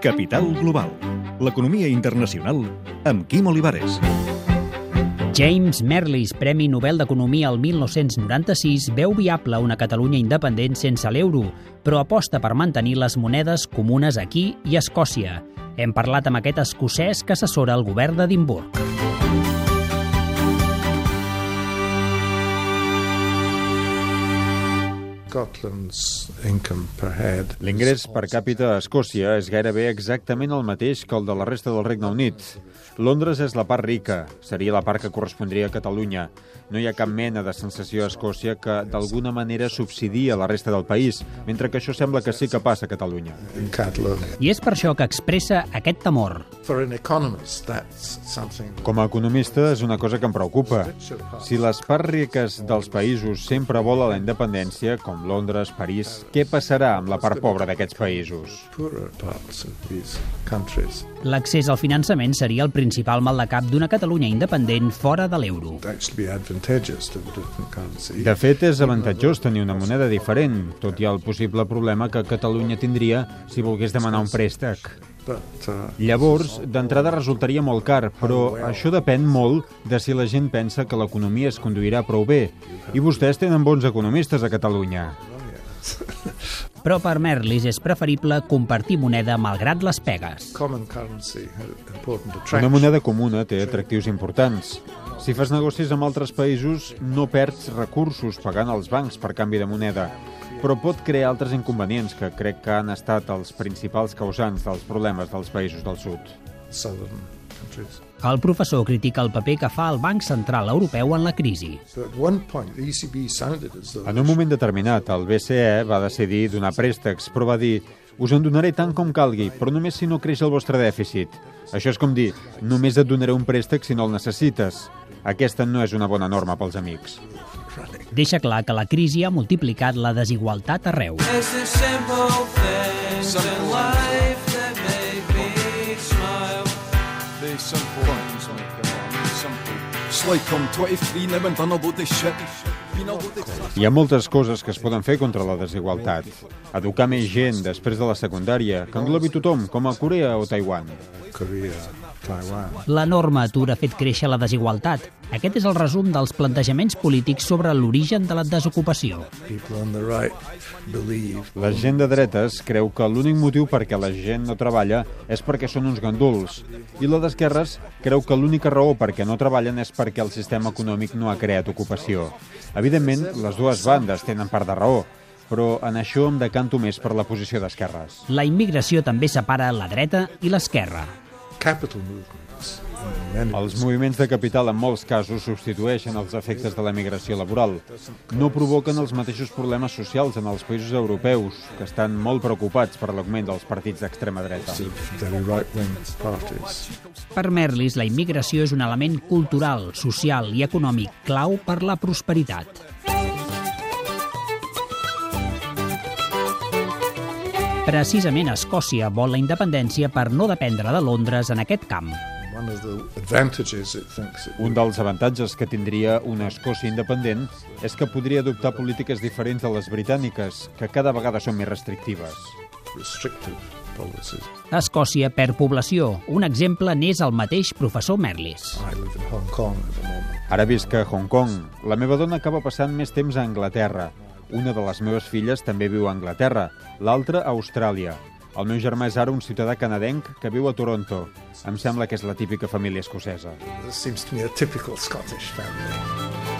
Capital Global. L'economia internacional amb Quim Olivares. James Merlis, Premi Nobel d'Economia el 1996, veu viable una Catalunya independent sense l'euro, però aposta per mantenir les monedes comunes aquí i a Escòcia. Hem parlat amb aquest escocès que assessora el govern d'Edimburg. L'ingrés per càpita a Escòcia és gairebé exactament el mateix que el de la resta del Regne Unit. Londres és la part rica, seria la part que correspondria a Catalunya. No hi ha cap mena de sensació a Escòcia que d'alguna manera subsidia la resta del país, mentre que això sembla que sí que passa a Catalunya. I és per això que expressa aquest temor. Com a economista és una cosa que em preocupa. Si les parts riques dels països sempre volen la independència, com Londres, París, què passarà amb la part pobra d'aquests països? L'accés al finançament seria el principal mal de cap d'una Catalunya independent fora de l'euro. De fet, és avantatjós tenir una moneda diferent, tot i el possible problema que Catalunya tindria si volgués demanar un préstec. Llavors, d'entrada resultaria molt car, però això depèn molt de si la gent pensa que l'economia es conduirà prou bé. I vostès tenen bons economistes a Catalunya. Però per Merlis és preferible compartir moneda malgrat les pegues. Una moneda comuna té atractius importants. Si fas negocis amb altres països, no perds recursos pagant als bancs per canvi de moneda, però pot crear altres inconvenients que crec que han estat els principals causants dels problemes dels països del sud. El professor critica el paper que fa el Banc Central Europeu en la crisi. En un moment determinat, el BCE va decidir donar préstecs, però va dir us en donaré tant com calgui, però només si no creix el vostre dèficit. Això és com dir, només et donaré un préstec si no el necessites. Aquesta no és una bona norma pels amics. Deixa clar que la crisi ha multiplicat la desigualtat arreu. Hi ha moltes coses que es poden fer contra la desigualtat. Educar més gent després de la secundària, que englobi tothom, com a Corea o Taiwan. L'enorme atur ha fet créixer la desigualtat. Aquest és el resum dels plantejaments polítics sobre l'origen de la desocupació. La gent de dretes creu que l'únic motiu perquè la gent no treballa és perquè són uns ganduls. I la d'esquerres creu que l'única raó perquè no treballen és perquè el sistema econòmic no ha creat ocupació. Evidentment, les dues bandes tenen part de raó, però en això em decanto més per la posició d'esquerres. La immigració també separa la dreta i l'esquerra. Els moviments de capital en molts casos substitueixen els efectes de la migració laboral. No provoquen els mateixos problemes socials en els països europeus, que estan molt preocupats per l'augment dels partits d'extrema dreta. Per Merlis, la immigració és un element cultural, social i econòmic clau per la prosperitat. Precisament Escòcia vol la independència per no dependre de Londres en aquest camp. Un dels avantatges que tindria una Escòcia independent és que podria adoptar polítiques diferents de les britàniques, que cada vegada són més restrictives. Escòcia perd població. Un exemple n'és el mateix professor Merlis. Ara visc a Hong Kong. La meva dona acaba passant més temps a Anglaterra. Una de les meves filles també viu a Anglaterra, l'altra a Austràlia. El meu germà és ara un ciutadà canadenc que viu a Toronto. Em sembla que és la típica família escocesa. This seems to me a typical Scottish family.